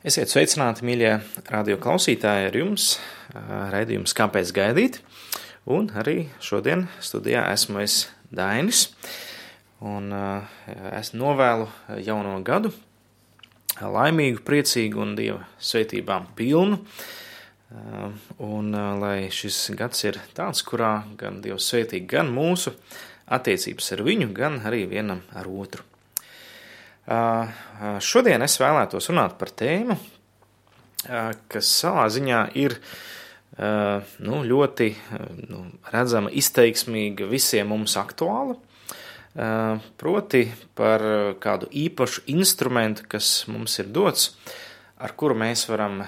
Esiet sveicināti, mīļie radio klausītāji, ar jums raidījums Kāpēc gaidīt? Un arī šodien studijā esmu es Dainis, un es novēlu jauno gadu laimīgu, priecīgu un Dieva svētībām pilnu. Un lai šis gads ir tāds, kurā gan Dievs svētī gan mūsu attiecības ar viņu, gan arī vienam ar otru. Šodien es vēlētos runāt par tēmu, kas savā ziņā ir nu, ļoti nu, redzama, izteiksmīga, visiem mums aktuāla. Proti par kādu īpašu instrumentu, kas mums ir dots, ar kuru mēs varam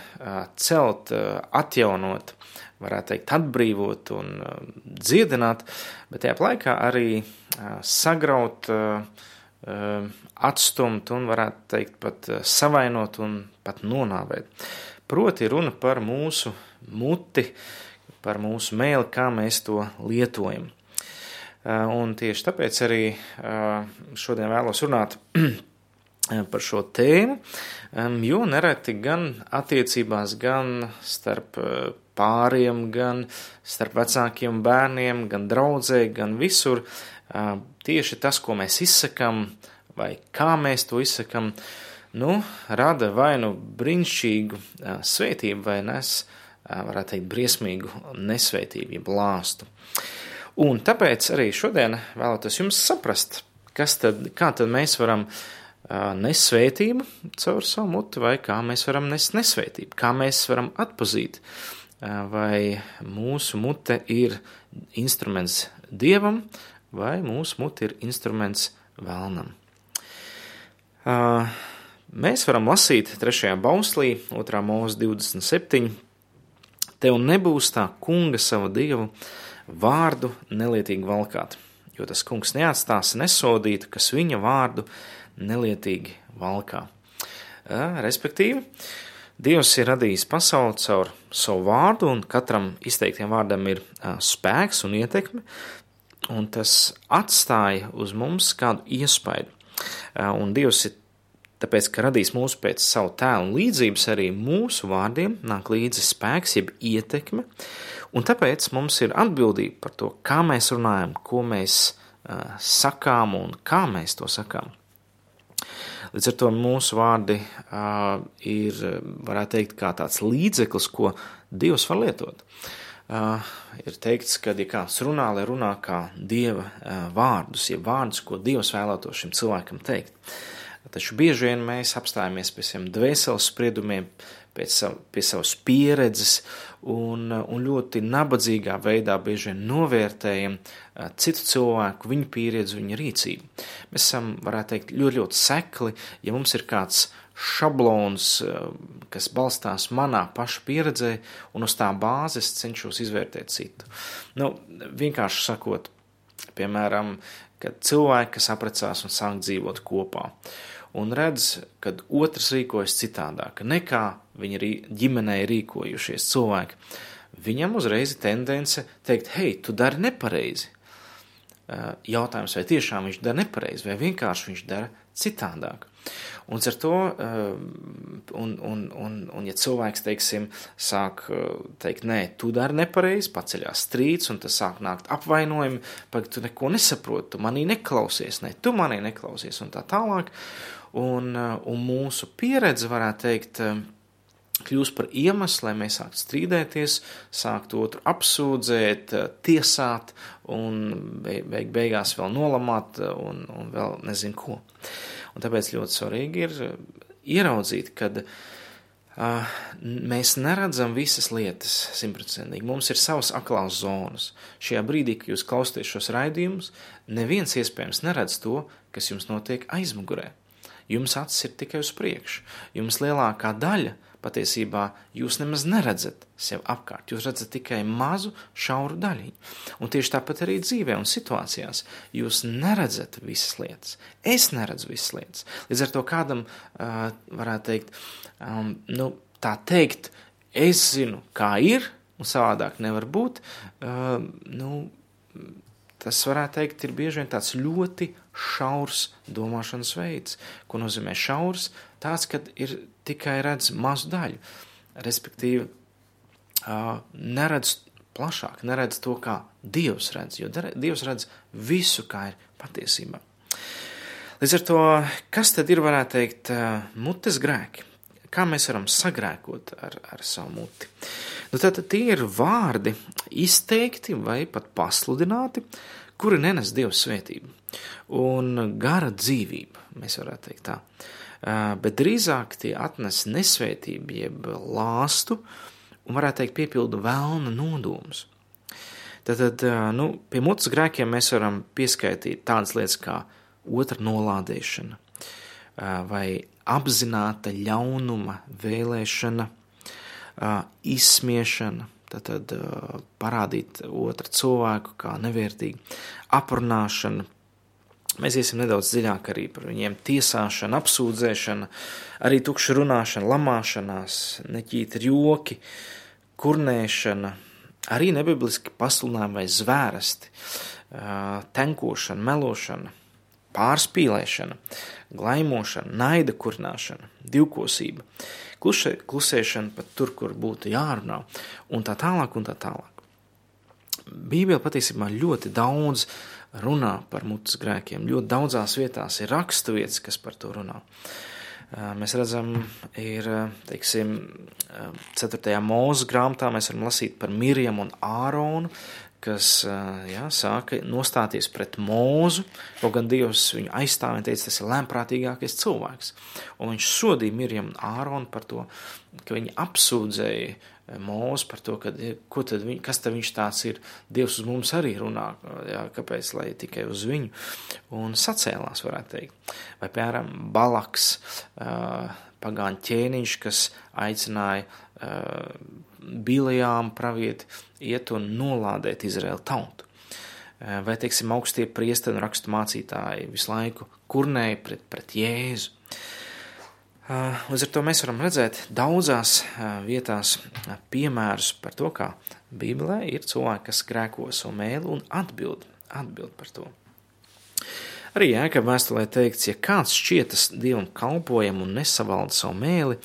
celt, atjaunot, varētu teikt, atbrīvot un dziedināt, bet tajā laikā arī sagraut uh, atstumt un, varētu teikt, pat eh, savainot un pat nonāvēt. Proti runa par mūsu muti, par mūsu mēli, kā mēs to lietojam. Ehm, un tieši tāpēc arī ehm, šodien vēlos runāt par šo tēmu, jo nereti gan attiecībās, gan starp eh, pāriem, gan starp vecākiem bērniem, gan draudzē, gan visur tieši tas, ko mēs izsakām, vai kā mēs to izsakām, nu, rada vai nu brīnišķīgu svētību, vai nes, varētu teikt, briesmīgu nesvētību, jeb lāstu. Un tāpēc arī šodien vēlētos jums saprast, kas tad, kā tad mēs varam nest svētību caur savu muti, vai kā mēs varam nest nesvētību, kā mēs varam atpazīt, vai mūsu mute ir instruments dievam, vai mūsu muti ir instruments vēlnam. Mēs varam lasīt 3. bauslī, 2. mūzika 27. Tev nebūs tā kunga savu dievu vārdu nelietīgi valkāt, jo tas kungs neatstās nesodītu, kas viņa vārdu nelietīgi valkā. Respektīvi, Dievs ir radījis pasauli caur savu vārdu, un katram izteiktiem vārdam ir spēks un ietekme, un tas atstāja uz mums kādu iespaidu. Un Dievs ir tāpēc, ka radīs mūsu pēc savu tēlu un līdzības, arī mūsu vārdiem nāk līdzi spēks, jeb ietekme, un tāpēc mums ir atbildība par to, kā mēs runājam, ko mēs uh, sakām un kā mēs to sakām. Līdz ar to mūsu vārdi uh, ir, varētu teikt, kā tāds līdzeklis, ko Dievs var lietot. Uh, Uh, ir teikts, ka, ja kāds runā, lai runā kā dieva uh, vārdus, ja vārdus, ko dievs vēlētos šim cilvēkam teikt. Taču bieži vien mēs apstājamies pie saviem dvēseles spriedumiem, sav, pie savas pieredzes un, un ļoti nabadzīgā veidā bieži vien novērtējam uh, citu cilvēku, viņu pieredzi, viņa rīcību. Mēs esam, varētu teikt, ļoti, ļoti sekli, ja mums ir kāds šablons, eh, kas balstās manā paša pieredzē, un uz tā bāzes cenšos izvērtēt citu. Nu, vienkārši sakot, piemēram, kad cilvēki, kas apprecās un sāk dzīvot kopā, un redz, ka otrs rīkojas citādāk nekā viņi arī ģimenē rīkojušies cilvēki, viņam uzreiz ir tendence teikt, hei, tu dari nepareizi. Eh, jautājums, vai tiešām viņš dara nepareizi, vai vienkārši viņš dara citādāk. Un ar to, eh, un, un, un, un ja cilvēks, teiksim, sāk eh, teikt, nē, tu dari nepareizi, paceļās strīds, un tas sāk nākt apvainojumi, pag tu neko nesaproti, tu manī neklausies, ne, tu manī neklausies, un tā tālāk. Un, eh, un mūsu pieredze, varētu teikt, kļūst par iemeslu, lai mēs sāktu strīdēties, sāktu otru apsūdzēt, tiesāt un beig beigās vēl nolamāt un, un vēl nezinu ko. Un tāpēc ļoti svarīgi ir uh, ieraudzīt, ka uh, mēs neredzam visas lietas simtprocentīgi. Mums ir savas aklās zonas. Šajā brīdī, kad jūs klausāties šos raidījumus, neviens iespējams neredz to, kas jums notiek aizmugurē. Jums acis ir tikai uz priekšu. Jums lielākā daļa patiesībā jūs nemaz neredzat sev apkārt. Jūs redzat tikai mazu, šauru daļiņu. Un tieši tāpat arī dzīvē un situācijās jūs neredzat visas lietas. Es neredzu visas lietas. Līdz ar to kādam uh, varētu teikt, um, nu, tā teikt, es zinu, kā ir, un savādāk nevar būt. Uh, nu, tas varētu teikt, ir bieži vien tāds ļoti šaurs domāšanas veids. Ko nozīmē šaurs? Tāds, kad ir tikai redz mazu daļu. Respektīvi, neredz plašāk, neredz to, kā Dievs redz, jo Dievs redz visu, kā ir patiesībā. Līdz ar to, kas tad ir, varētu teikt, mutes grēki? Kā mēs varam sagrēkot ar, ar savu muti? Nu, tad tie ir vārdi izteikti vai pat pasludināti, kuri nenes Dieva svētību un gara dzīvību, mēs varētu teikt tā. Bet drīzāk tie atnes nesvētību, jeb lāstu, un varētu teikt piepildu vēlna nodomus. Tad, nu, pie mutes grēkiem mēs varam pieskaitīt tādas lietas kā otra nolādēšana vai apzināta ļaunuma vēlēšana, izsmiešana, tad parādīt otru cilvēku kā nevērtīgu, aprunāšana. Mēs iesim nedaudz dziļāk arī par viņiem tiesāšanu, apsūdzēšanu, arī tukšu runāšanu, lamāšanās, neķīti joki, kurnēšana, arī nebibliski pasludinājumi vai zvērsti, tenkošana, melošana, pārspīlēšana, glaimošana, naida kurināšana, divkosība, klusē, klusēšana pat tur, kur būtu jārunā, un tā tālāk, un tā tālāk. Bībele patiesībā ļoti daudz runā par mutes grēkiem, ļoti daudzās vietās ir raksturvietas, kas par to runā. Mēs redzam, ir, teiksim, 4. mūža grāmatā mēs varam lasīt par Mirjam un Āronu, kas jā, sāka nostāties pret mūzu, kaut gan Dievs viņu aizstāvēja un teica, tas ir lēmprātīgākais cilvēks. Un viņš sodīja Mirjam un Āronu par to, ka viņi apsūdzēja mūzu par to, ka, tad viņ, kas tad viņš tāds ir. Dievs uz mums arī runā, jā, kāpēc, lai tikai uz viņu. Un sacēlās, varētu teikt. Vai, piemēram, Balaks, pagāņu ķēniņš, kas aicināja Bilijām pravieti iet un nolādēt Izraēlu tautu. Vai, teiksim, augstie priesteri un rakstu mācītāji visu laiku kurnēja pret, pret Jēzu. Līdz ar to mēs varam redzēt daudzās vietās piemērus par to, kā Bībelē ir cilvēki, kas grēko savu mēlu un atbild, atbild par to. Arī Jēkab vēstulē teikts, ja kāds šķietas Dievam kalpojam un nesavalda savu mēli,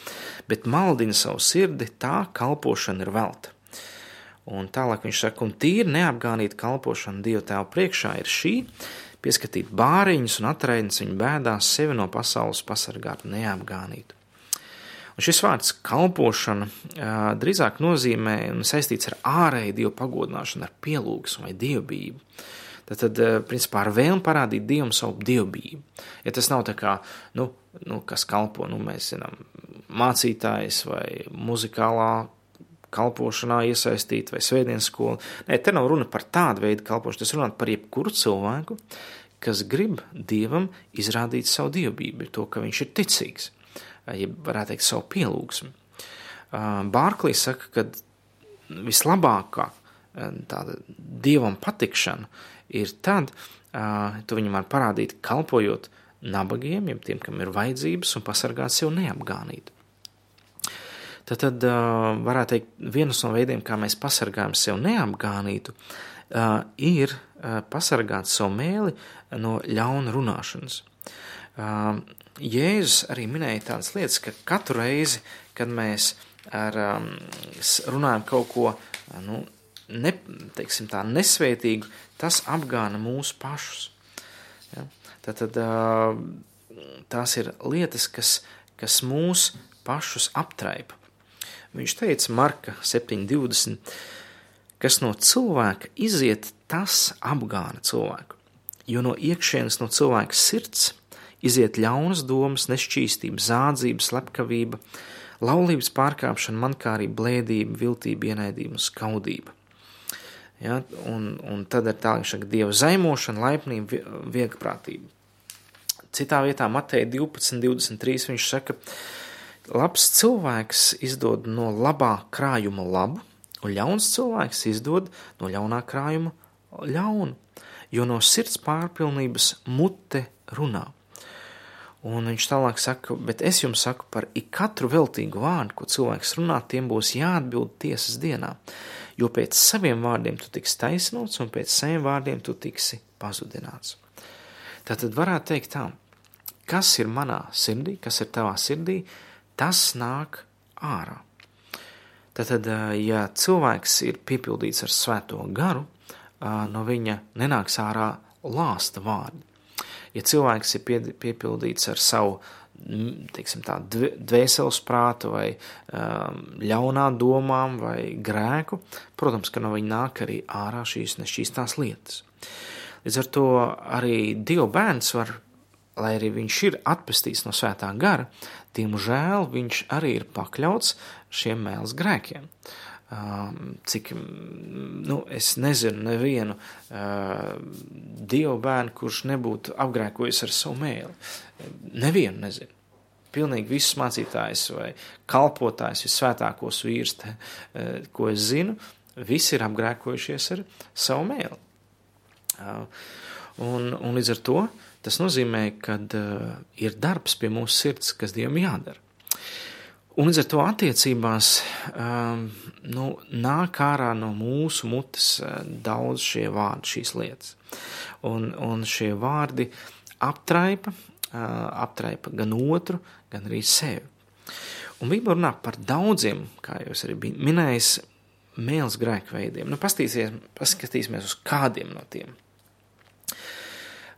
bet maldina savu sirdi, tā kalpošana ir velta. Un tālāk viņš saka, un tīri neapgānīt kalpošana Dieva tēva priekšā ir šī, pieskatīt bāriņus un atraidnes viņu bēdās, sevi no pasaules pasargāt un neapgānīt. Un šis vārds kalpošana drīzāk nozīmē un saistīts ar ārēju dievu pagodināšanu, ar pielūgsmu vai dievbijību. Tad, tad principā, ar vēlmu parādīt Dievam savu dievbijību. Ja tas nav tā kā, nu, nu kas kalpo, nu, mēs zinām, mācītājs vai muzikālā kalpošanā iesaistīt vai svētdienas skolu. Nē, te nav runa par tādu veidu kalpošanu, tas runāt par jebkuru cilvēku, kas grib Dievam izrādīt savu dievbību, to, ka viņš ir ticīgs, ja varētu teikt savu pielūgsmu. Bārklīs saka, ka vislabākā tāda Dievam patikšana ir tad, tu viņam var parādīt, kalpojot nabagiem, jeb tiem, kam ir vajadzības, un pasargāt sev neapgānīt. Tad, tad varētu teikt, viens no veidiem, kā mēs pasargājam sev neapgānītu, ir pasargāt savu mēli no ļauna runāšanas. Jēzus arī minēja tādas lietas, ka katru reizi, kad mēs ar, runājam kaut ko nu, ne, teiksim, tā, nesvētīgu, tas apgāna mūsu pašus. Ja? Tad, tad tās ir lietas, kas, kas mūs pašus aptraipa. Viņš teica, Marka 7,20, kas no cilvēka iziet, tas apgāna cilvēku. Jo no iekšienes no cilvēka sirds iziet ļaunas domas, nešķīstība, zādzība, slepkavība, laulības pārkāpšana, mankārība, blēdība, viltība, ienaidība un skaudība. Ja, un, un tad ir tā, ka dieva zaimošana, laipnība, viegprātība. Citā vietā, Mateja 12, 23, viņš saka, labs cilvēks izdod no labā krājuma labu, un ļauns cilvēks izdod no ļaunā krājuma ļaunu, jo no sirds pārpilnības mute runā. Un viņš tālāk saka, bet es jums saku par ikonu veltīgu vārdu, ko cilvēks runā, tiem būs jāatbild tiesas dienā jo pēc saviem vārdiem tu tiksi taisnots, un pēc saviem vārdiem tu tiksi pazudināts. Tad varētu teikt tā, kas ir manā sirdī, kas ir tavā sirdī, tas nāk ārā. Tātad, ja cilvēks ir piepildīts ar svēto garu, no viņa nenāks ārā lāsta vārdi. Ja cilvēks ir pie, piepildīts ar savu teiksim, tā, dvēseles prātu vai um, ļaunā domām vai grēku, protams, ka no viņa nāk arī ārā šīs nešķīstās lietas. Līdz ar to arī Dieva bērns var, lai arī viņš ir atpestīts no svētā gara, diemžēl viņš arī ir pakļauts šiem mēles grēkiem. Cik, nu, es nezinu nevienu uh, dievu bērnu, kurš nebūtu apgrēkojis ar savu mēli. Nevienu nezinu. Pilnīgi visus mācītājus vai kalpotājus, visvētākos vīrus, ko es zinu, visi ir apgrēkojušies ar savu mēli. Uh, un, un līdz ar to tas nozīmē, ka uh, ir darbs pie mūsu sirds, kas Dievam jādara. Un līdz ar to attiecībās um, nu, nāk ārā no mūsu mutes uh, daudz šie vārdi, šīs lietas. Un, un šie vārdi aptraipa, uh, aptraipa gan otru, gan arī sevi. Un Bībele runā par daudziem, kā jau es arī biju minējis, mēls grēku veidiem. Nu, paskatīsimies uz kādiem no tiem.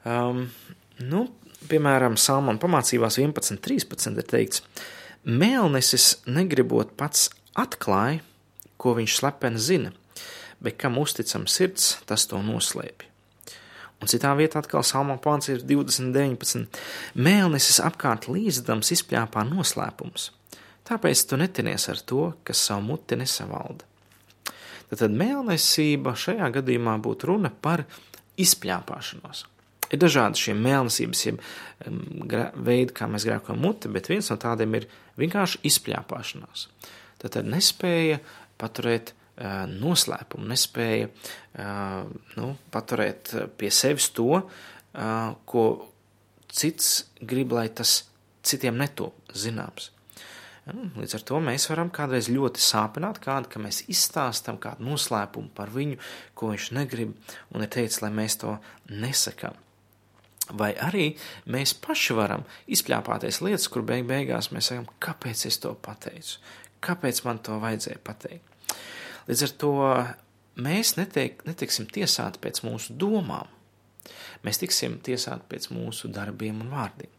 Um, nu, piemēram, Salmāna pamācībās 11.13 ir teikts, Mēlnesis negribot pats atklāja, ko viņš slepeni zina, bet kam uzticam sirds, tas to noslēpj. Un citā vietā atkal Salmā pāns ir 2019. Mēlnesis apkārt līdzdams izpļāpā noslēpums, tāpēc tu netinies ar to, kas savu muti nesavalda. Tad mēlnesība šajā gadījumā būtu runa par izpļāpāšanos. Ir dažādi šie mēlnesības jeb, veidi, kā mēs grēkojam muti, bet viens no tādiem ir vienkārši izpļāpāšanās. Tad, nespēja paturēt uh, noslēpumu, nespēja uh, nu, paturēt pie sevis to, uh, ko cits grib, lai tas citiem netop zināms. Līdz ar to mēs varam kādreiz ļoti sāpināt kādu, ka mēs izstāstam kādu noslēpumu par viņu, ko viņš negrib, un ir teicis, lai mēs to nesakām. Vai arī mēs paši varam izpļāpāties lietas, kur beig beigās mēs sakām, kāpēc es to pateicu, kāpēc man to vajadzēja pateikt. Līdz ar to mēs netiek, netiksim tiesāti pēc mūsu domām, mēs tiksim tiesāti pēc mūsu darbiem un vārdiem.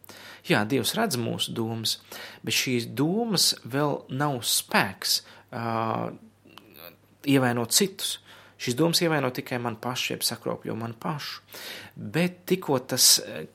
Jā, Dievs redz mūsu domas, bet šīs domas vēl nav spēks uh, ievainot citus. Šīs domas ievaino tikai man pašu, jeb sakropļo man pašu. Bet tikko tas,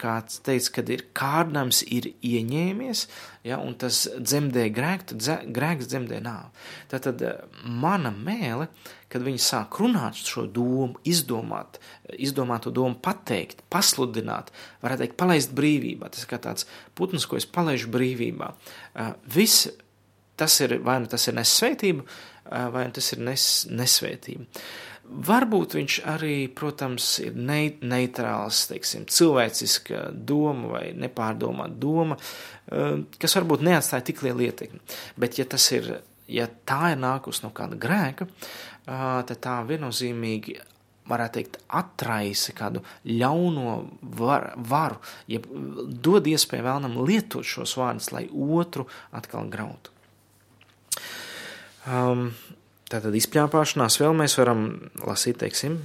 kāds teica, kad ir kārdnams ir ieņēmies, ja, un tas dzemdē grēku, tad grēks dzemdē nāvi. Tātad eh, mana mēle, kad viņi sāk runāt šo domu, izdomāt, izdomāto domu pateikt, pasludināt, varētu teikt, palaist brīvībā. Tas ir kā tāds putns, ko es palaižu brīvībā. Eh, viss tas ir, vai nu tas ir nesvētība, eh, vai nu tas ir nes, nesvētība. Varbūt viņš arī, protams, ir neitrāls, teiksim, cilvēciska doma vai nepārdomāta doma, eh, kas varbūt neatstāja tik lielu ietekmi. Bet, ja ir, ja tā ir nākus no kāda grēka, eh, tad tā viennozīmīgi varētu teikt, atraisa kādu ļauno var, varu, ja dod iespēju vēlnam lietot šos vārdus, lai otru atkal grautu. Um, Tātad izpļāpāšanās vēl mēs varam lasīt, teiksim,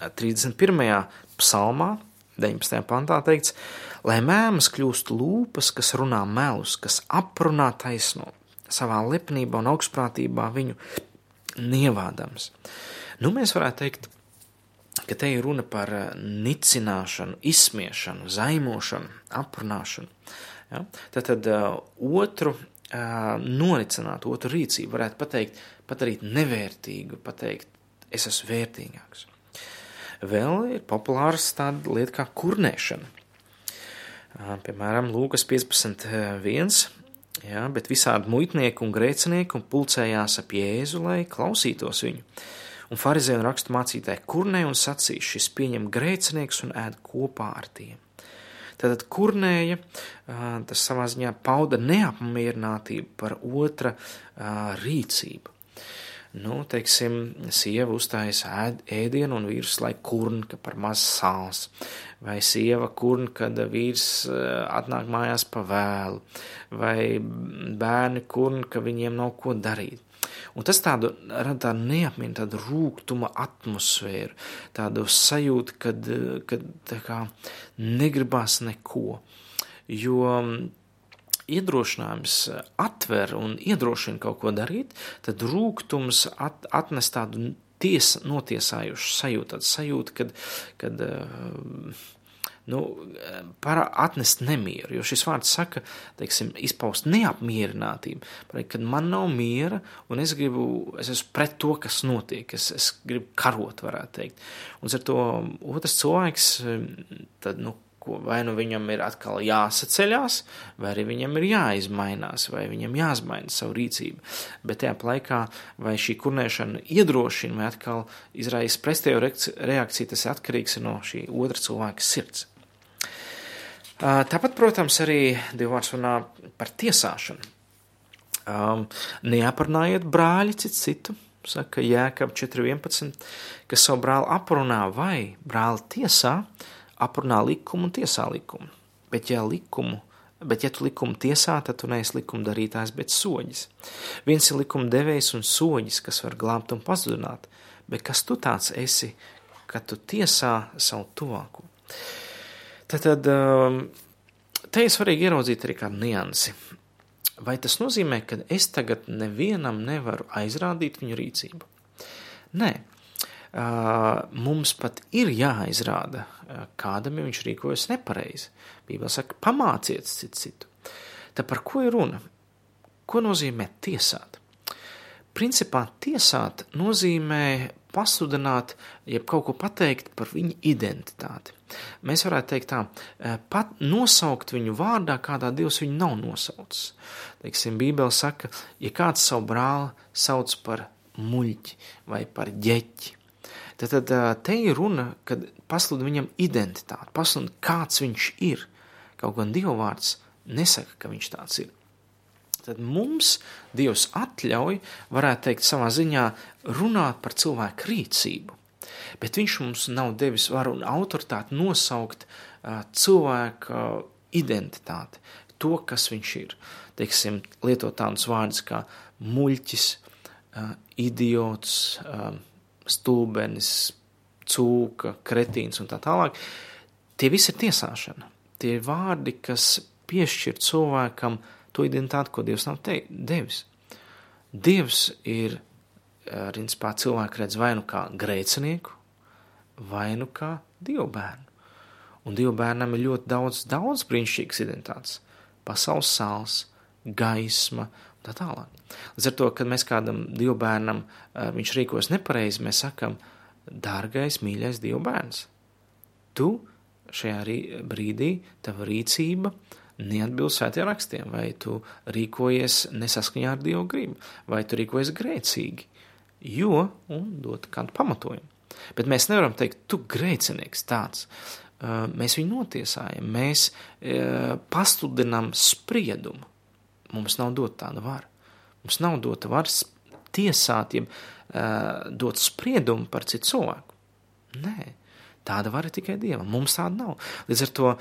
31. psalmā, 19. pantā teikts, lai mēmas kļūst lūpas, kas runā melus, kas aprunā taisno, savā lepnībā un augstprātībā viņu nievādams. Nu, mēs varētu teikt, ka te ir runa par nicināšanu, izsmiešanu, zaimošanu, aprunāšanu. Ja? Tad, tad uh, otru noricināt otru rīcību, varētu pateikt, padarīt nevērtīgu, pateikt, es esmu vērtīgāks. Vēl ir populārs tāda lieta kā kurnēšana. Piemēram, Lūkas 15.1. Jā, bet visādi muitnieki un grēcinieki un pulcējās ap Jēzu, lai klausītos viņu. Un farizēju un rakstu mācītāji kurnē un sacīja, šis pieņem grēcinieks un ēd kopā ar tiem. Tātad kurnēja, tas savā ziņā pauda neapmierinātību par otra rīcību. Nu, teiksim, sieva uzstājas ēd, ēdienu un vīrs lai kurna par maz sāls, vai sieva kurna, kad vīrs atnāk mājās pa vēlu, vai bērni kurna, ka viņiem nav ko darīt. Un tas tādu rada tādu neapmieru, tādu rūgtuma atmosfēru, tādu sajūtu, kad, kad tā kā negribas neko. Jo iedrošinājums atver un iedrošina kaut ko darīt, tad rūkums at, atnes tādu ties, notiesājušu sajūtu, tādu sajūtu, kad, kad nu, atnest nemieru. Jo šis vārds saka, teiksim, izpaust neapmierinātību, kad man nav miera un es gribu, es esmu pret to, kas notiek, es, es gribu karot, varētu teikt. Un ar to otrs cilvēks, tad, nu, ko vai nu viņam ir atkal jāsaceļās, vai arī viņam ir jāizmainās, vai viņam jāizmaina savu rīcību. Bet tajā laikā, vai šī kurnēšana iedrošina, vai atkal izraisa pretējo reakciju, tas atkarīgs no šī otra cilvēka sirds. Tāpat, protams, arī Dievs runā par tiesāšanu. Um, neaparunājiet brāļi citu citu, saka Jēkab 4.11, kas savu brāli aprunā vai brāli tiesā, uh, aprunā likumu un tiesā likumu. Bet, ja likumu, bet, ja tu likumu tiesā, tad tu neesi likuma darītājs, bet soģis. Viens ir likuma devējs un soģis, kas var glābt un pazudināt, bet kas tu tāds esi, ka tu tiesā savu tuvāku? Tad, tad um, te ir svarīgi ieraudzīt arī kādu niansi. Vai tas nozīmē, ka es tagad nevienam nevaru aizrādīt viņu rīcību? Nē, mums pat ir jāizrāda, kādam viņš rīkojas nepareizi. Bībelē saka, pamāciet citu citu. Tad par ko ir runa? Ko nozīmē tiesāt? Principā tiesāt nozīmē pasludināt, jeb kaut ko pateikt par viņu identitāti. Mēs varētu teikt tā, pat nosaukt viņu vārdā, kādā Dievs viņu nav nosaucis. Teiksim, Bībele saka, ja kāds savu brāli sauc par muļķi vai par ģeķi, Tad, tad te ir runa, kad pasludina viņam identitāti, pasludina, kāds viņš ir. Kaut gan Dieva vārds nesaka, ka viņš tāds ir. Tad mums Dievs atļauj, varētu teikt, savā ziņā runāt par cilvēku rīcību. Bet viņš mums nav devis varu un autoritāti nosaukt uh, cilvēka identitāti, to, kas viņš ir. Teiksim, lietot tādus vārdus kā muļķis, uh, idiots, uh, stulbenis, cūka, kretīns un tā tālāk. Tie visi ir tiesāšana. Tie ir vārdi, kas piešķir cilvēkam to identitāti, ko Dievs nav te, devis. Dievs ir, principā, cilvēku redz vai nu kā grēcinieku, vai nu kā dievbērnu. Un dievbērnam ir ļoti daudz, daudz brīnišķīgas identitātes. Pasaules sāls, gaisma, tā tālāk. Līdz ar to, kad mēs kādam dievbērnam viņš rīkos nepareizi, mēs sakam, dārgais, mīļais dievbērns, tu šajā brīdī, tava rīcība neatbilst svētajiem rakstiem, vai tu rīkojies nesaskaņā ar dievu gribu, vai tu rīkojies grēcīgi, jo, un dot kādu pamatojumu. Bet mēs nevaram teikt, tu grēcinieks tāds. Mēs viņu notiesājam, mēs pasludinām spriedumu Mums nav dota tāda vara. Mums nav dota varas tiesāt, jeb uh, dot spriedumu par citu cilvēku. Nē, tāda vara tikai Dievam. Mums tāda nav. Līdz ar to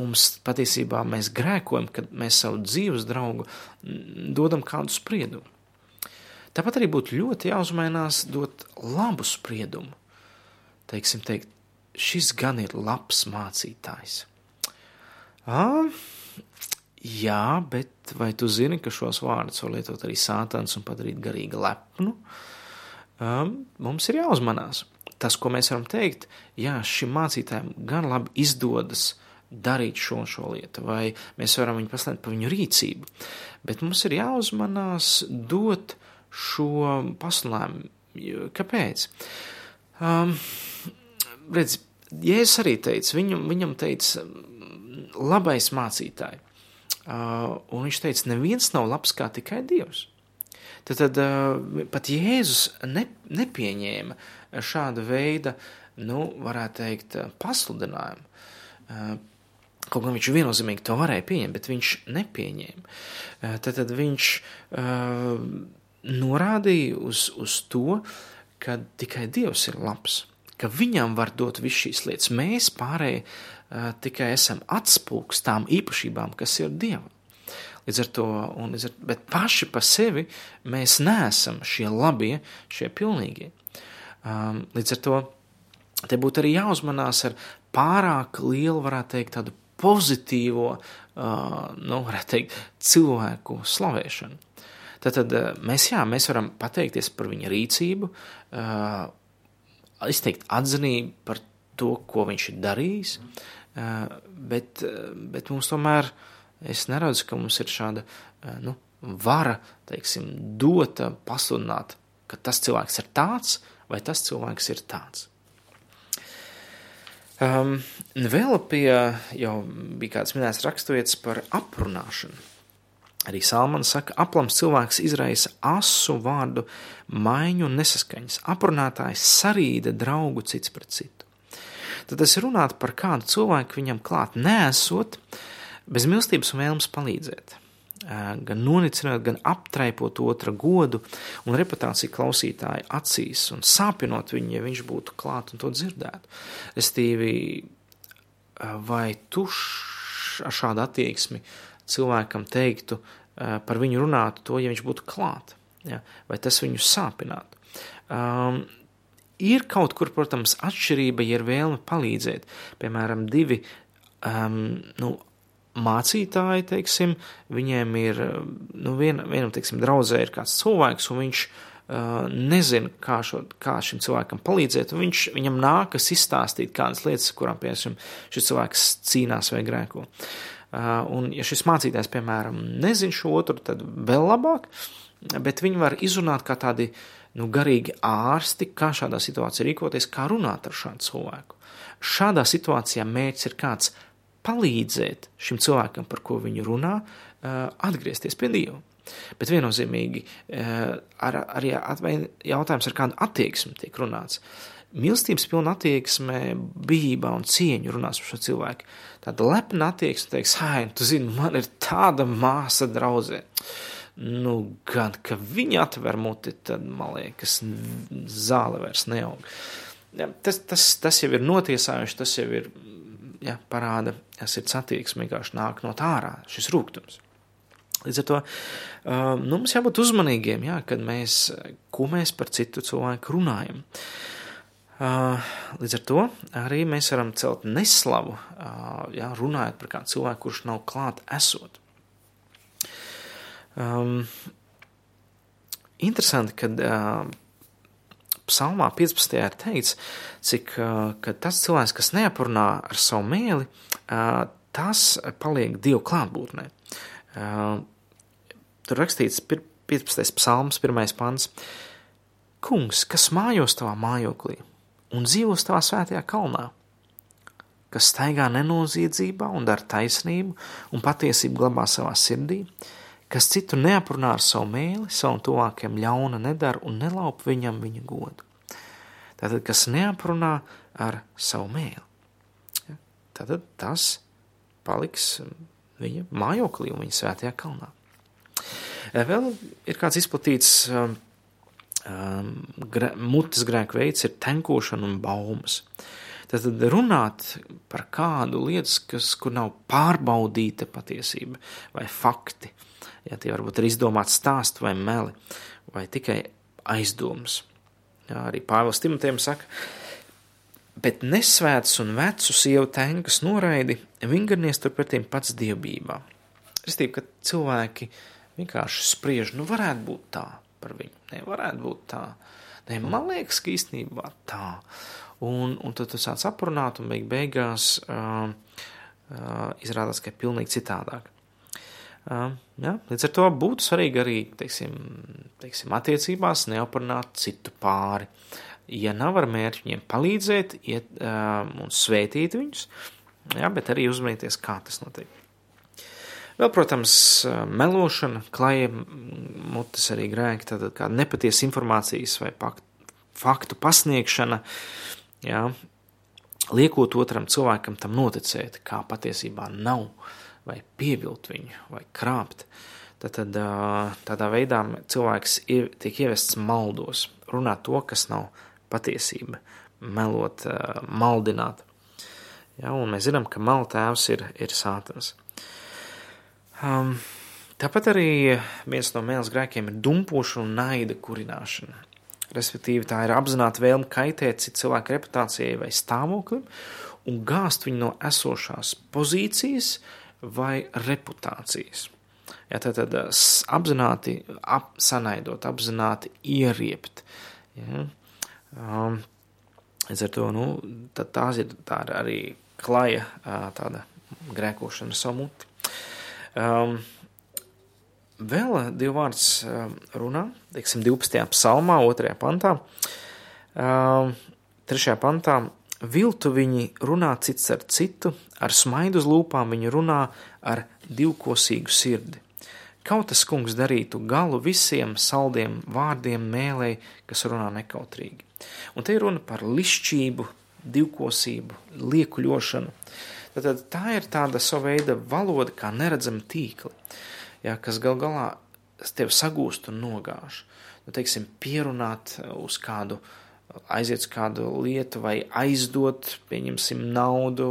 mums patiesībā mēs grēkojam, kad mēs savu dzīves draugu dodam kādu spriedumu. Tāpat arī būtu ļoti jāuzmainās dot labu spriedumu. Teiksim, teikt, šis gan ir labs mācītājs. À, Jā, bet vai tu zini, ka šos vārdus var lietot arī sātans un padarīt garīgi lepnu? Um, mums ir jāuzmanās. Tas, ko mēs varam teikt, jā, šim mācītājam gan labi izdodas darīt šo un šo lietu, vai mēs varam viņu paslēgt par viņu rīcību, bet mums ir jāuzmanās dot šo paslēmu. Kāpēc? Um, redz, Jēzus arī teica, viņam, viņam teica, labais mācītājs. Uh, un viņš teica, neviens nav labs kā tikai Dievs. Tad, tad uh, pat Jēzus ne, nepieņēma šāda veida, nu, varētu teikt, pasludinājumu. Uh, kaut gan viņš viennozīmīgi to varēja pieņemt, bet viņš nepieņēma. Tad, tad viņš norādīja uz, uz to, ka tikai Dievs ir labs, ka viņam var dot visu šīs lietas. Mēs pārējie uh, tikai esam atspūgs tām īpašībām, kas ir Dievam. Līdz ar to, un, ar, bet paši par sevi mēs neesam šie labie, šie pilnīgie. Um, līdz ar to te būtu arī jāuzmanās ar pārāk lielu, varētu teikt, tādu pozitīvo, uh, nu, varētu teikt, cilvēku slavēšanu. Tad, tad mēs, jā, mēs varam pateikties par viņa rīcību, uh, izteikt atzinību par to, ko viņš ir darījis, uh, bet, bet mums tomēr Es neredzu, ka mums ir šāda eh, nu, vara, teiksim, dota, pasludināt, ka tas cilvēks ir tāds vai tas cilvēks ir tāds. Um, vēl pie jau bija kāds minēts raksturvietas par aprunāšanu. Arī Salmans saka, aplams cilvēks izraisa asu vārdu maiņu un nesaskaņas. Aprunātājs sarīda draugu cits pret citu. Tad es runātu par kādu cilvēku viņam klāt nesot, bez mīlestības un vēlmes palīdzēt. Gan nonicinot, gan aptraipot otra godu un reputāciju klausītāju acīs un sāpinot viņu, ja viņš būtu klāt un to dzirdētu. Restīvi, vai tu ar šādu attieksmi cilvēkam teiktu par viņu runātu to, ja viņš būtu klāt, ja? vai tas viņu sāpinātu. Um, ir kaut kur, protams, atšķirība, ja ir vēlme palīdzēt. Piemēram, divi um, nu, mācītāji, teiksim, viņiem ir, nu, vien, vienam, teiksim, draudzē ir kāds cilvēks, un viņš uh, nezina, kā, šo, kā šim cilvēkam palīdzēt, un viņš, viņam nākas izstāstīt kādas lietas, kurām, piemēram, šis cilvēks cīnās vai grēko. Uh, un, ja šis mācītājs, piemēram, nezina šo otru, tad vēl labāk, bet viņi var izrunāt kā tādi, nu, garīgi ārsti, kā šādā situācijā rīkoties, kā runāt ar šādu cilvēku. Šādā situācijā mērķis ir kāds palīdzēt šim cilvēkam, par ko viņu runā, atgriezties pie Dieva. Bet viennozīmīgi ar, arī jautājums, ar kādu attieksmi tiek runāts. Mīlestības pilna attieksme, bijībā un cieņu runās par šo cilvēku. Tāda lepna attieksme, teiks, ah, tu zini, man ir tāda māsa draudzē. Nu, gan, ka viņa atver muti, tad, man liekas, zāle vairs neaug. Tas, tas, tas jau ir notiesājuši, tas jau ir ja, parāda sirds attieksme, vienkārši nāk no tā ārā šis rūkums. Līdz ar to um, nu, mums jābūt uzmanīgiem, jā, kad mēs, ko mēs par citu cilvēku runājam. Uh, līdz ar to arī mēs varam celt neslavu, uh, jā, runājot par kādu cilvēku, kurš nav klāt esot. Um, interesanti, kad uh, psalmā 15. ir teikts, cik tas cilvēks, kas neaprunā ar savu mēli, tas paliek Dievu klātbūtnē. Tur rakstīts 15. psalms, 1. pants. Kungs, kas mājos tavā mājoklī un dzīvos tavā svētajā kalnā, kas staigā nenoziedzībā un dara taisnību un patiesību glabā savā sirdī, kas citu neaprunā ar savu mēli, savam tuvākajam ļauna nedara un nelaup viņam viņa godu. Tātad, kas neaprunā ar savu mēli, tātad tas paliks viņa mājoklī un viņa svētajā kalnā. Vēl ir kāds izplatīts um, um, gre, mutes grēku veids, ir tenkošana un baumas. Tad runāt par kādu lietas, kas, kur nav pārbaudīta patiesība vai fakti, ja tie varbūt ir izdomāti stāsti vai meli, vai tikai aizdomas. Jā, arī Pāvils Timotejam saka, bet nesvēts un vecu sievu tenkas noraidi, vingarnies turpretīm pats dievbībā. Es ticu, ka cilvēki vienkārši spriež, nu varētu būt tā par viņu, ne, varētu būt tā. Ne, man liekas, ka īstenībā tā. Un, un tad tu sāc aprunāt, un beig beigās uh, uh, izrādās, ka ir pilnīgi citādāk. Uh, ja, līdz ar to būtu svarīgi arī teiksim, teiksim, attiecībās neaparunāt citu pāri. Ja nav ar mērķi viņiem palīdzēt, iet uh, un svētīt viņus, ja, bet arī uzmanīties, kā tas notiek. Vēl, protams, melošana, klaja mutes arī grēki, tātad kā nepatiesa informācijas vai faktu pasniegšana, jā, liekot otram cilvēkam tam noticēt, kā patiesībā nav vai pievilt viņu, vai krāpt. tad, tad tādā veidā cilvēks tiek ievests maldos, runāt to, kas nav patiesība, melot, maldināt. Ja, mēs zinām, ka maltēvs ir, ir sātans. Um, tāpat arī viens no mēls grēkiem ir dumpošana un naida kurināšana. Respektīvi, tā ir apzināta vēlme kaitēt citu cilvēku reputācijai vai stāvoklim un gāzt viņu no esošās pozīcijas vai reputācijas. Ja, tad, tad apzināti ap, sanaidot, apzināti ieriept. Ja. Um, līdz ar to nu, tās ir tā arī klaja tāda grēkošana savu muti. Um, vēl divi vārds runā, teiksim, 12. psalmā, 2. pantā. Um, 3. pantā viltu viņi runā cits ar citu, ar smaidu uz lūpām viņi runā ar divkosīgu sirdi. Kautas kungs darītu galu visiem saldiem vārdiem mēlēji, kas runā nekautrīgi. Un te ir runa par lišķību, divkosību, liekuļošanu. Tad tā ir tāda sava veida valoda, kā neredzama tīkla, ja, kas gal galā tev sagūst un nogāž. Nu, teiksim, pierunāt uz kādu uh, aiziet uz kādu lietu vai aizdot, pieņemsim naudu,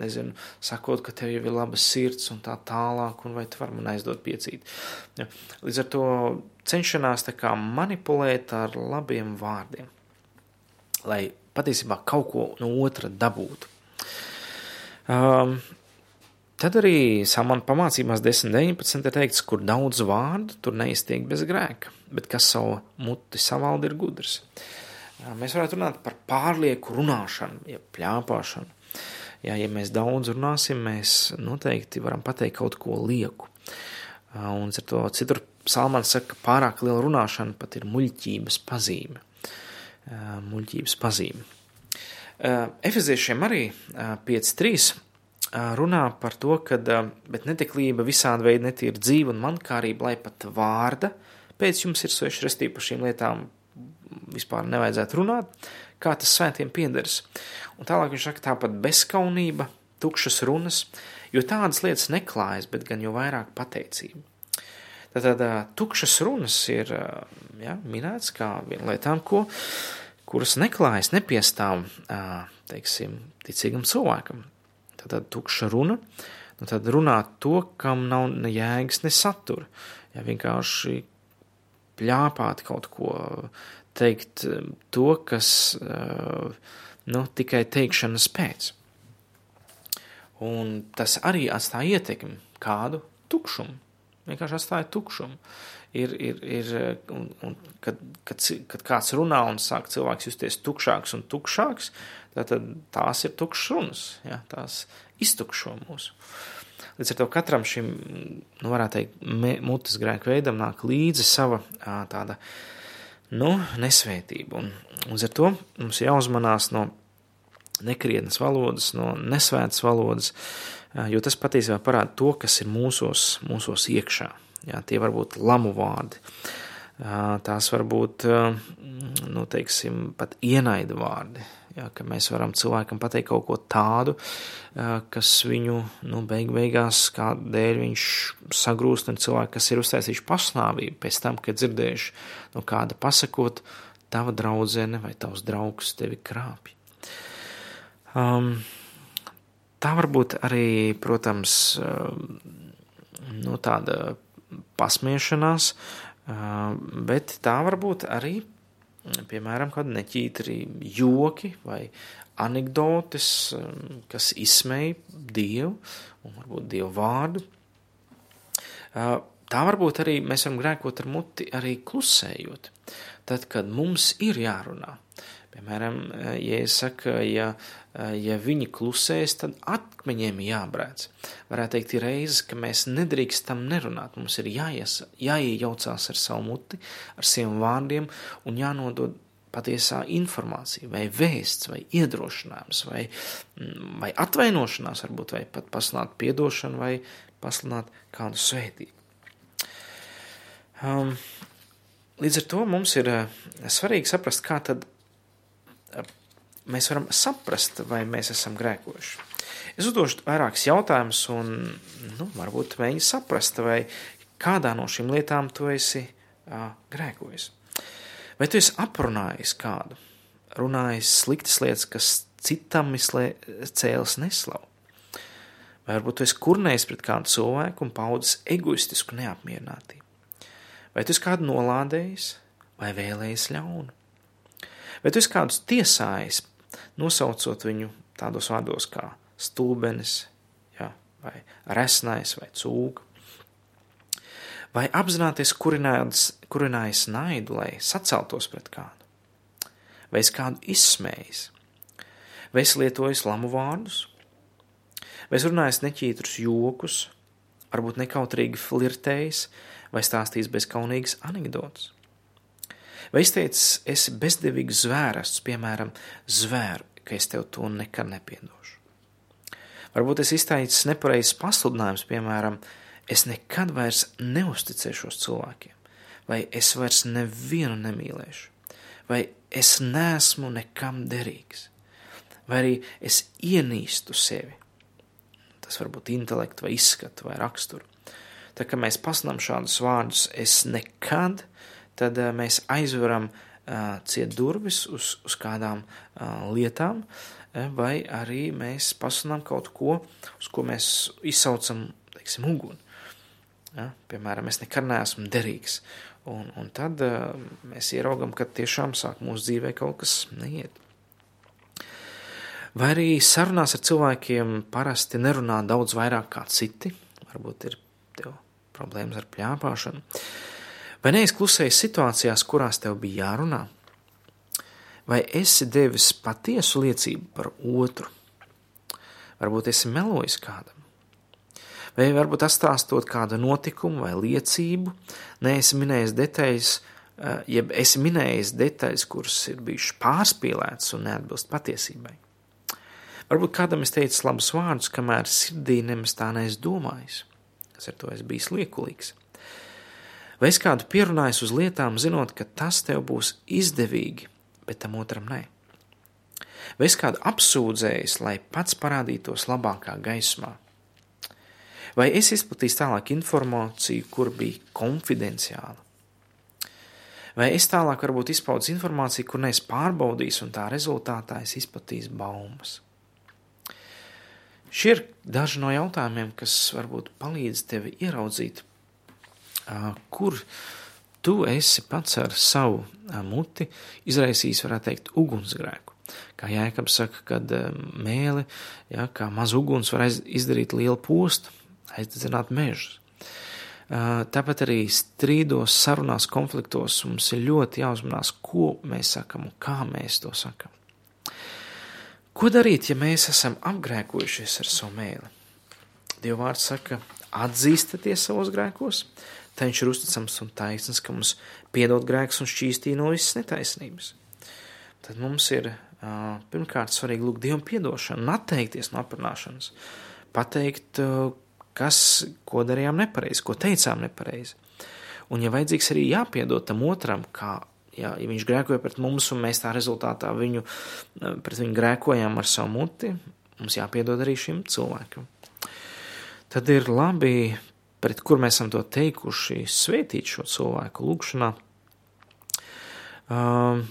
nezinu, sakot, ka tev jau ir laba sirds un tā tālāk, un vai tu vari man aizdot piecīt. Ja. Līdz ar to cenšanās tā kā manipulēt ar labiem vārdiem, lai patiesībā kaut ko no otra dabūtu. Um, Tad arī samana pamācībās 10.19 ir teikts, kur daudz vārdu, tur neiztiek bez grēka, bet kas savu muti savalda ir gudrs. Uh, Mēs varētu runāt par pārlieku runāšanu, ja pļāpāšanu. Jā, ja mēs daudz runāsim, mēs noteikti varam pateikt kaut ko lieku. Un ar to citur Salmans saka, ka pārāk liela runāšana pat ir muļķības pazīme. Muļķības pazīme. Efeziešiem arī 5.3 runā par to, ka netiklība visādi veidi netīra dzīve un mankārība, lai pat vārda pēc jums ir sveši restība par šīm lietām vispār nevajadzētu runāt, kā tas svētiem piederas. Un tālāk viņš saka, tāpat bezskaunība, tukšas runas, jo tādas lietas neklājas, bet gan jau vairāk pateicība. Tātad tukšas runas ir ja, minēts kā viena lietām, ko, kuras neklājas, nepiestāv, teiksim, ticīgam cilvēkam. Tātad tukša runa, nu tad runāt to, kam nav ne jēgas, ne satura. Ja vienkārši pļāpāt kaut ko, teikt eh, to, kas eh, nu, tikai teikšanas pēc. Un tas arī atstāja ietekmi kādu tukšumu. Vienkārši atstāja tukšumu. Ir, ir, ir, un, un kad, kad, kad kāds runā un sāk cilvēks justies tukšāks un tukšāks, tad tās ir tukšas runas. Ja, tās iztukšo mūsu. Līdz ar to katram šim, nu, varētu teikt, mutes grēku veidam nāk līdzi sava tāda uh, nu, nesvētību. Un, un ar to mums jāuzmanās no nekrietnas valodas, no nesvētas valodas, jo tas patiesībā parāda to, kas ir mūsos, mūsos iekšā. Jā, tie var būt lamu vārdi, tās var būt, nu, teiksim, pat ienaida vārdi, ja, ka mēs varam cilvēkam pateikt kaut ko tādu, kas viņu, nu, beig beigās, kādēļ viņš sagrūst, un cilvēki, kas ir uztaisījuši pasnāvību pēc tam, kad dzirdējuši no kāda pasakot, tava draudzene vai tavs draugs tevi krāpj. Um, tā var būt arī, protams, nu, tāda pasmiešanās, bet tā var būt arī piemēram, kādi neķītri joki vai anekdotes, um, kas izsmēja dievu un varbūt dievu vārdu. Uh, tā varbūt arī mēs varam grēkot ar muti arī klusējot. Tad, kad mums ir jārunā, piemēram, ja es saku, ja Eh, ja viņi klusēs, tad akmeņiem jābrēc. Varētu teikt, ir reizes, ka mēs nedrīkstam nerunāt. Mums ir jāies, jāiejaucās ar savu muti, ar saviem vārdiem un jānodod patiesā informācija, vai vēsts, vai iedrošinājums, vai, mm, vai atvainošanās, varbūt, vai pat pasludināt piedošanu, vai pasludināt kādu svētību. Um, līdz ar to mums ir uh, svarīgi saprast, kā tad mēs varam saprast, vai mēs esam grēkojuši. Es uzdošu vairākus jautājumus, un nu, varbūt mēģinu saprast, vai kādā no šīm lietām tu esi uh, grēkojis. Vai tu esi aprunājis kādu, runājis sliktas lietas, kas citam cēlis neslavu? Vai varbūt tu esi kurnējis pret kādu cilvēku un paudis egoistisku neapmierinātību? Vai tu esi kādu nolādējis vai vēlējis ļaunu? Tu esi kādus tiesājis, nosaucot viņu tādos vārdos kā stulbenis, ja, vai resnais vai cūga? vai apzināties kurinājis naidu, lai saceltos pret kādu, vai es kādu izsmējis, vai es lietojis lamu vārdus, vai es runājis neķītrus jokus, varbūt nekautrīgi flirtējis? Vai stāstījis bezkaunīgas anekdotas. Vai izteicis, esi bezdevīgs zvērests, piemēram, zvēru, ka es tev to nekad nepiedošu. Varbūt es izteicis nepareizs pasludinājums, piemēram, es nekad vairs neusticēšos cilvēkiem, vai es vairs nevienu nemīlēšu, vai es nesmu nekam derīgs, vai arī es ienīstu sevi. Tas var būt intelekts, vai izskatu, vai raksturu. Tā kā mēs pasludinām šādus vārdus, es nekad, tad uh, mēs aizveram uh, ciet durvis uz, uz kādām uh, lietām, uh, vai arī mēs pasludinām kaut ko, uz ko mēs izsaucam, teiksim, uguni. Ja? Piemēram, es nekad neesmu derīgs. Un, un tad uh, mēs ieraugam, ka tiešām sāk mūsu dzīvē kaut kas neiet. Vai arī sarunās ar cilvēkiem parasti nerunā daudz vairāk kā citi, varbūt ir tev problēmas ar pļāpāšanu. Vai neizklusēji situācijās, kurās tev bija jārunā? Vai esi devis patiesu liecību par otru? Varbūt esi melojis kādam vai varbūt atstāstot kādu notikumu vai liecību, neesi minējis detaļas, eh, jeb esi minējis detaļas, kuras ir bijušas pārspīlētas un neatbilst patiesībai. Varbūt kādam es teicu labus vārdus, kamēr sirdī nemaz tā neesmu domājis, kas ar to es biju liekulīgs. Vai es kādu pierunājis uz lietām, zinot, ka tas tev būs izdevīgi, bet tam otram nē? Vai es kādu apsūdzējis, lai pats parādītos labākā gaismā? Vai es izplatīju tālāk informāciju, kur bija konfidenciāla? Vai es tālāk varbūt izpaudzu informāciju, kur neesmu pārbaudījis, un tā rezultātā es izplatīju baumas? Šie ir daži no jautājumiem, kas varbūt palīdz tev ieraudzīt, kur tu esi pats ar savu muti izraisījis, varētu teikt, ugunsgrēku. Kā Jēkabs saka, kad mēli, ja, kā maz uguns var izdarīt lielu postu, aizdedzināt mežus. Tāpat arī strīdos, sarunās, konfliktos mums ir ļoti jāuzmanās, ko mēs sakam un kā mēs to sakam. Ko darīt, ja mēs esam apgrēkojušies ar savu mēli? Dievvvārds saka, atzīstaties savos grēkos, tā viņš ir uzticams un taisns, ka mums piedod grēks un šķīstī no visas netaisnības. Tad mums ir pirmkārt svarīgi lūgt Dievam piedošanu atteikties no aprunāšanas, pateikt, kas, ko darījām nepareizi, ko teicām nepareizi. Un, ja vajadzīgs, arī jāpiedod tam otram, kā ja, ja viņš grēkoja pret mums, un mēs tā rezultātā viņu, pret viņu grēkojām ar savu muti, mums jāpiedod arī šim cilvēkam. Tad ir labi, pret kur mēs esam to teikuši, svētīt šo cilvēku lūgšanā. Um,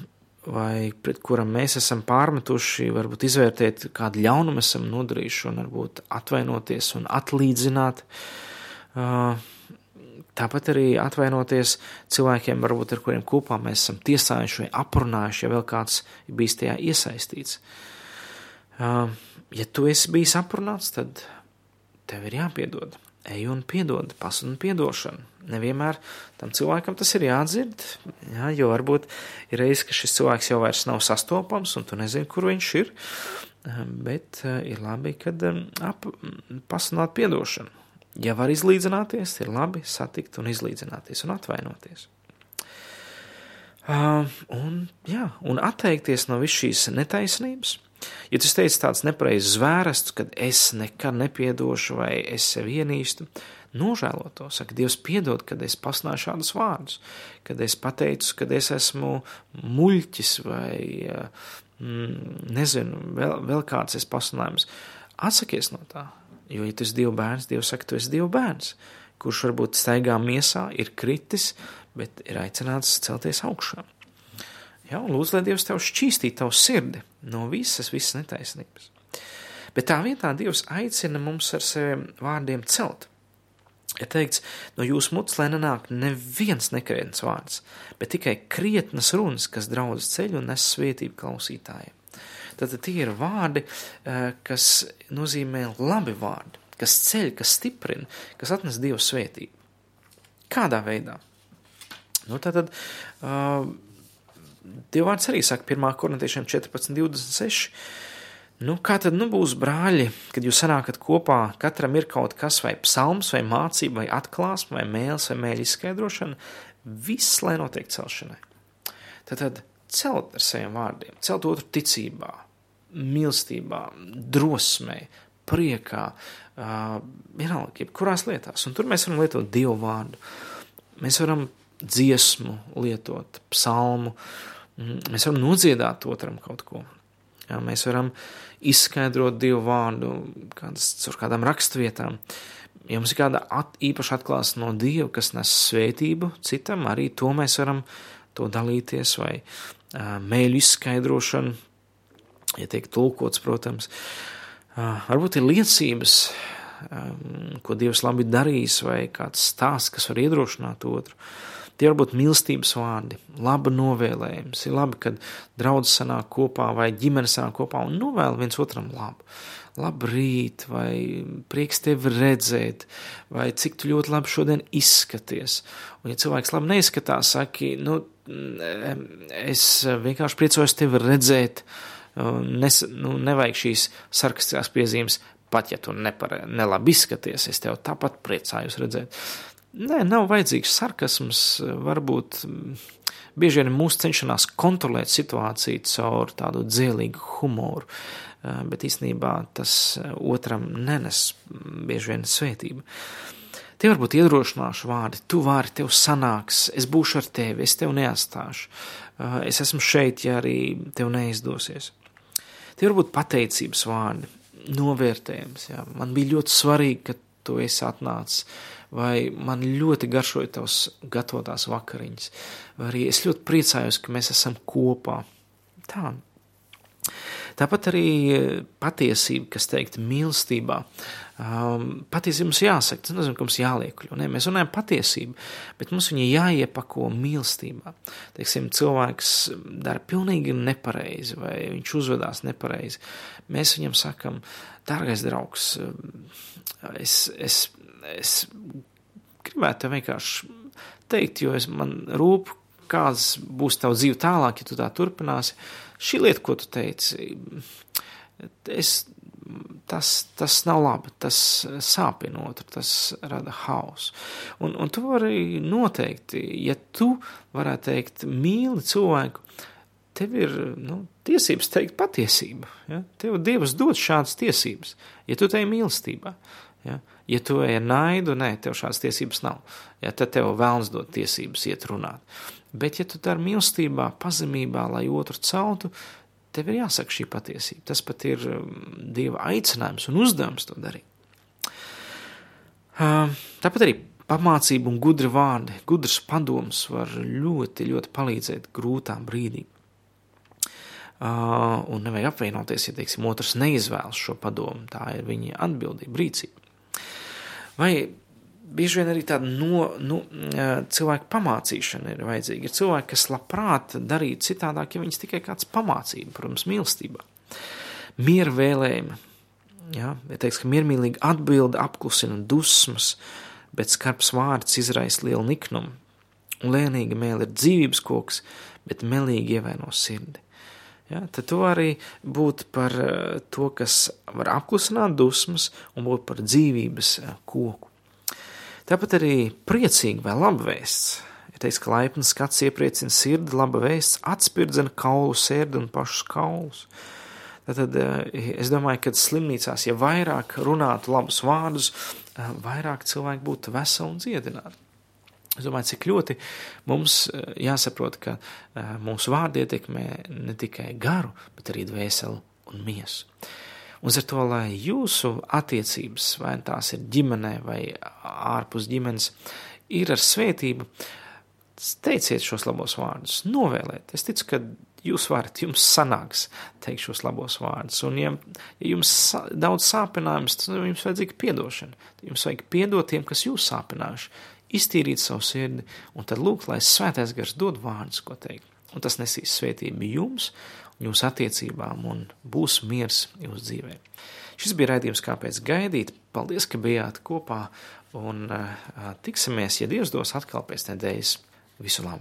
vai pret kuram mēs esam pārmetuši, varbūt izvērtēt, kādu ļaunumu esam nodarījuši, un varbūt atvainoties un atlīdzināt. Tāpat arī atvainoties cilvēkiem, varbūt ar kuriem kopā mēs esam tiesājuši vai aprunājuši, ja vēl kāds ir bijis tajā iesaistīts. Ja tu esi bijis aprunāts, tad tev ir jāpiedod. Ej un piedod, pasludini piedošanu nevienmēr tam cilvēkam tas ir jādzird, jā, jo varbūt ir reizes, ka šis cilvēks jau vairs nav sastopams un tu nezini, kur viņš ir, ehm, bet eh, ir labi, kad ehm, ap, pasunāt piedošanu. Ja var izlīdzināties, ir labi satikt un izlīdzināties un atvainoties. Uh, un, jā, un atteikties no visas šīs netaisnības. Ja tu teici tāds nepareizs zvērests, kad es nekad nepiedošu vai es sevi ienīstu, nožēlo to. Saka, Dievs, piedod, kad es pasnāju šādus vārdus, kad es pateicu, kad es esmu muļķis vai mm, nezinu, vēl, vēl kāds es pasnājums. Atsakies no tā, jo, ja tu esi Dieva bērns, Dievs saka, tu esi Dieva bērns. kurš varbūt staigā miesā, ir kritis, bet ir aicināts celties augšā. Un lūdzu, lai Dievs tev šķīstī tavu sirdi no visas, visas netaisnības. Bet tā vietā Dievs aicina mums ar saviem vārdiem celt. Ir teikts, no jūsu mutes, lai nenāk neviens nekrietns vārds, bet tikai krietnas runas, kas draudz ceļu un nes svētību klausītājiem. Tad tie ir vārdi, eh, kas nozīmē labi vārdi, kas ceļ, kas stiprina, kas atnes Dievu svētību. Kādā veidā? Nu, tātad, uh, Dievvvārds arī saka 1. korintiešiem 14, 26. Nu, kā tad nu būs brāļi, kad jūs sanākat kopā, katram ir kaut kas vai psalms, vai mācība, vai atklāsme, vai mēls, vai mēļa izskaidrošana, viss, lai notiek celšanai. Tad, tad celt ar saviem vārdiem, celt otru ticībā, mīlestībā, drosmē, priekā, uh, vienalga, jebkurās lietās. Un tur mēs varam lietot Dievu vārdu. Mēs varam dziesmu lietot, psalmu, mēs varam nodziedāt otram kaut ko. Jā, mēs varam izskaidrot Dievu vārdu kādas, caur kādām rakstvietām. Ja mums ir kāda at, īpaša atklāsme no Dieva, kas nes svētību citam, arī to mēs varam to dalīties, vai uh, mēļu izskaidrošanu, ja tiek tulkots, protams. Uh, varbūt ir liecības, um, ko Dievs labi darījis, vai kāds stāsts, kas var iedrošināt otru. Uh, Tie var būt mīlestības vārdi, laba novēlējums. Ir labi, kad draugs sanāk kopā vai ģimene sanāk kopā un novēl viens otram labu. Labrīt, vai prieks tevi redzēt, vai cik tu ļoti labi šodien izskaties. Un, ja cilvēks labi neizskatās, saki, nu, es vienkārši priecājos tevi redzēt, nes, nu, nevajag šīs sarkastiskās piezīmes, pat ja tu nepare, nelabi izskaties, es tev tāpat priecājos redzēt. Nē, nav vajadzīgs sarkasms, varbūt mm, bieži vien mūsu cenšanās kontrolēt situāciju caur tādu dzielīgu humoru, eh, bet īstenībā tas eh, otram nenes mm, bieži vien svētību. Tie var būt iedrošināšu vārdi, tu vari, tev sanāks, es būšu ar tevi, es tev neatstāšu, eh, es esmu šeit, ja arī tev neizdosies. Tie var būt pateicības vārdi, novērtējums, jā. man bija ļoti svarīgi, ka tu esi atnācis vai man ļoti garšoja tavs gatavotās vakariņas, vai arī es ļoti priecājos, ka mēs esam kopā. Tā. Tāpat arī patiesība, kas teikt mīlestībā. Um, patiesība mums jāsaka, tas nozīmē, ka mums jāliekļo. Ne? Mēs runājam patiesību, bet mums viņa jāiepako mīlestībā. Teiksim, cilvēks dara pilnīgi nepareizi vai viņš uzvedās nepareizi. Mēs viņam sakam, dārgais draugs, es, es es gribētu tev vienkārši teikt, jo es man rūp, kāds būs tavs dzīve tālāk, ja tu tā turpināsi. Šī lieta, ko tu teici, es, tas, tas nav labi, tas sāpina otru, tas rada hausu. Un, un tu vari noteikti, ja tu varētu teikt, mīli cilvēku, tev ir nu, tiesības teikt patiesību. Ja? Tev Dievs dod šādas tiesības, ja tu tej mīlestībā. Ja? Ja tu ej ar naidu, nē, tev šādas tiesības nav. Ja, tad tev vēlns dot tiesības iet runāt. Bet, ja tu dari mīlestībā, pazemībā, lai otru celtu, tev ir jāsaka šī patiesība. Tas pat ir um, Dieva aicinājums un uzdevums to darīt. Tāpat arī pamācība un gudri vārdi, gudrs padoms var ļoti, ļoti palīdzēt grūtā brīdī. Uh, un nevajag apvienoties, ja, teiksim, otrs neizvēlas šo padomu. Tā ir viņa atbildība, rīcība. Vai bieži vien arī tāda no, nu, cilvēku pamācīšana ir vajadzīga. Ir cilvēki, kas labprāt darītu citādāk, ja viņas tikai kāds pamācība, protams, mīlestībā. Miera vēlējuma, ja, ja teiks, ka miermīlīga atbilde apklusina dusmas, bet skarbs vārds izraisa lielu niknumu. Un lēnīga mēlē ir dzīvības koks, bet melīgi ievaino sirdi. Ja, tad tu arī būt par eh, to, kas var apklusināt dusmas un būt par dzīvības eh, koku. Tāpat arī priecīgi vai labvēsts. Ja teiks, ka laipns skats iepriecina sirdi, laba vēsts atspirdzina kaulu sērdi un pašus kaulus. Tad eh, es domāju, ka slimnīcās, ja vairāk runātu labus vārdus, vairāk cilvēki būtu veseli un dziedināti. Es domāju, cik ļoti mums eh, jāsaprot, ka eh, mūsu vārdi ietekmē ne tikai garu, bet arī dvēseli un miesu. Un ar to, lai jūsu attiecības, vai tās ir ģimenē vai ārpus ģimenes, ir ar svētību, teiciet šos labos vārdus, novēlēt. Es ticu, ka jūs varat, jums sanāks teikt šos labos vārdus. Un, ja, ja jums daudz sāpinājums, tad jums vajadzīga piedošana. Jums vajag piedot tiem, kas jūs sāpinājuši, iztīrīt savu sirdi, un tad lūk, lai svētais gars dod vārdus, ko teikt. Un tas nesīs svētību jums, jūsu attiecībām, un būs miers jūsu dzīvē. Šis bija raidījums, kāpēc gaidīt. Paldies, ka bijāt kopā, un uh, tiksimies, ja Dievs dos atkal pēc nedēļas. Visu labu!